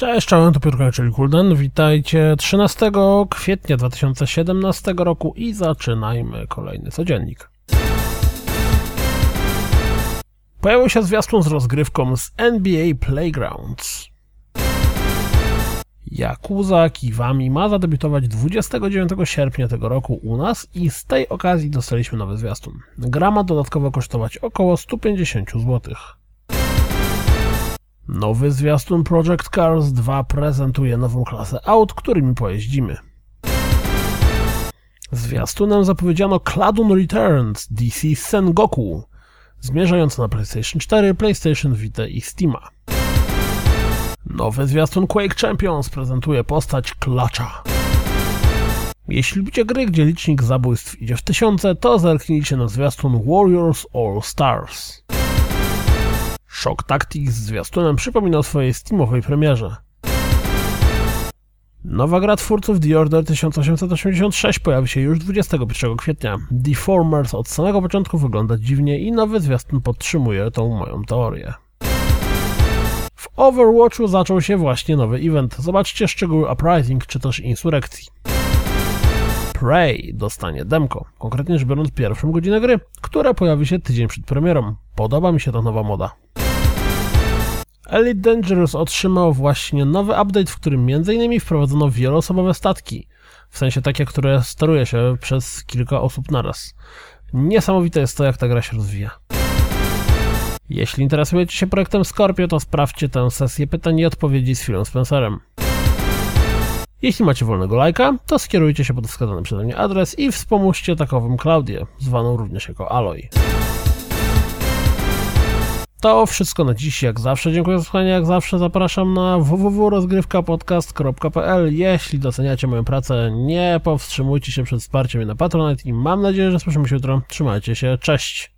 Cześć, czołem, to Piotr czyli Kulden. Witajcie 13 kwietnia 2017 roku i zaczynajmy kolejny codziennik. Pojawił się zwiastun z rozgrywką z NBA Playgrounds. Yakuza Kiwami ma zadebiutować 29 sierpnia tego roku u nas i z tej okazji dostaliśmy nowy zwiastun. Gra ma dodatkowo kosztować około 150 zł. Nowy zwiastun Project Cars 2 prezentuje nową klasę aut, którymi pojeździmy. Zwiastunem zapowiedziano Kladun Returns DC Sengoku, zmierzający na PlayStation 4, PlayStation Vita i Steama. Nowy zwiastun Quake Champions prezentuje postać Klacza. Jeśli lubicie gry, gdzie licznik zabójstw idzie w tysiące, to zerknijcie na zwiastun Warriors All Stars. Shock Tactics zwiastunem przypomina o swojej Steamowej premierze. Nowa gra twórców The Order 1886 pojawi się już 21 kwietnia. Deformers od samego początku wygląda dziwnie i nowy zwiastun podtrzymuje tą moją teorię. W Overwatchu zaczął się właśnie nowy event. Zobaczcie szczegóły Uprising czy też Insurrekcji. Prey dostanie demko, konkretnie rzecz biorąc pierwszą godzinę gry, która pojawi się tydzień przed premierą. Podoba mi się ta nowa moda. Elite Dangerous otrzymał właśnie nowy update, w którym m.in. wprowadzono wieloosobowe statki, w sensie takie, które steruje się przez kilka osób naraz. Niesamowite jest to, jak ta gra się rozwija. Jeśli interesujecie się projektem Scorpio, to sprawdźcie tę sesję pytań i odpowiedzi z Philem Spencerem. Jeśli macie wolnego lajka, to skierujcie się pod wskazany przeze mnie adres i wspomóżcie takowym Klaudię, zwaną również jako Aloy. To wszystko na dziś, jak zawsze. Dziękuję za słuchanie, jak zawsze zapraszam na www.rozgrywkapodcast.pl Jeśli doceniacie moją pracę, nie powstrzymujcie się przed wsparciem na Patronite i mam nadzieję, że słyszymy się jutro. Trzymajcie się, cześć!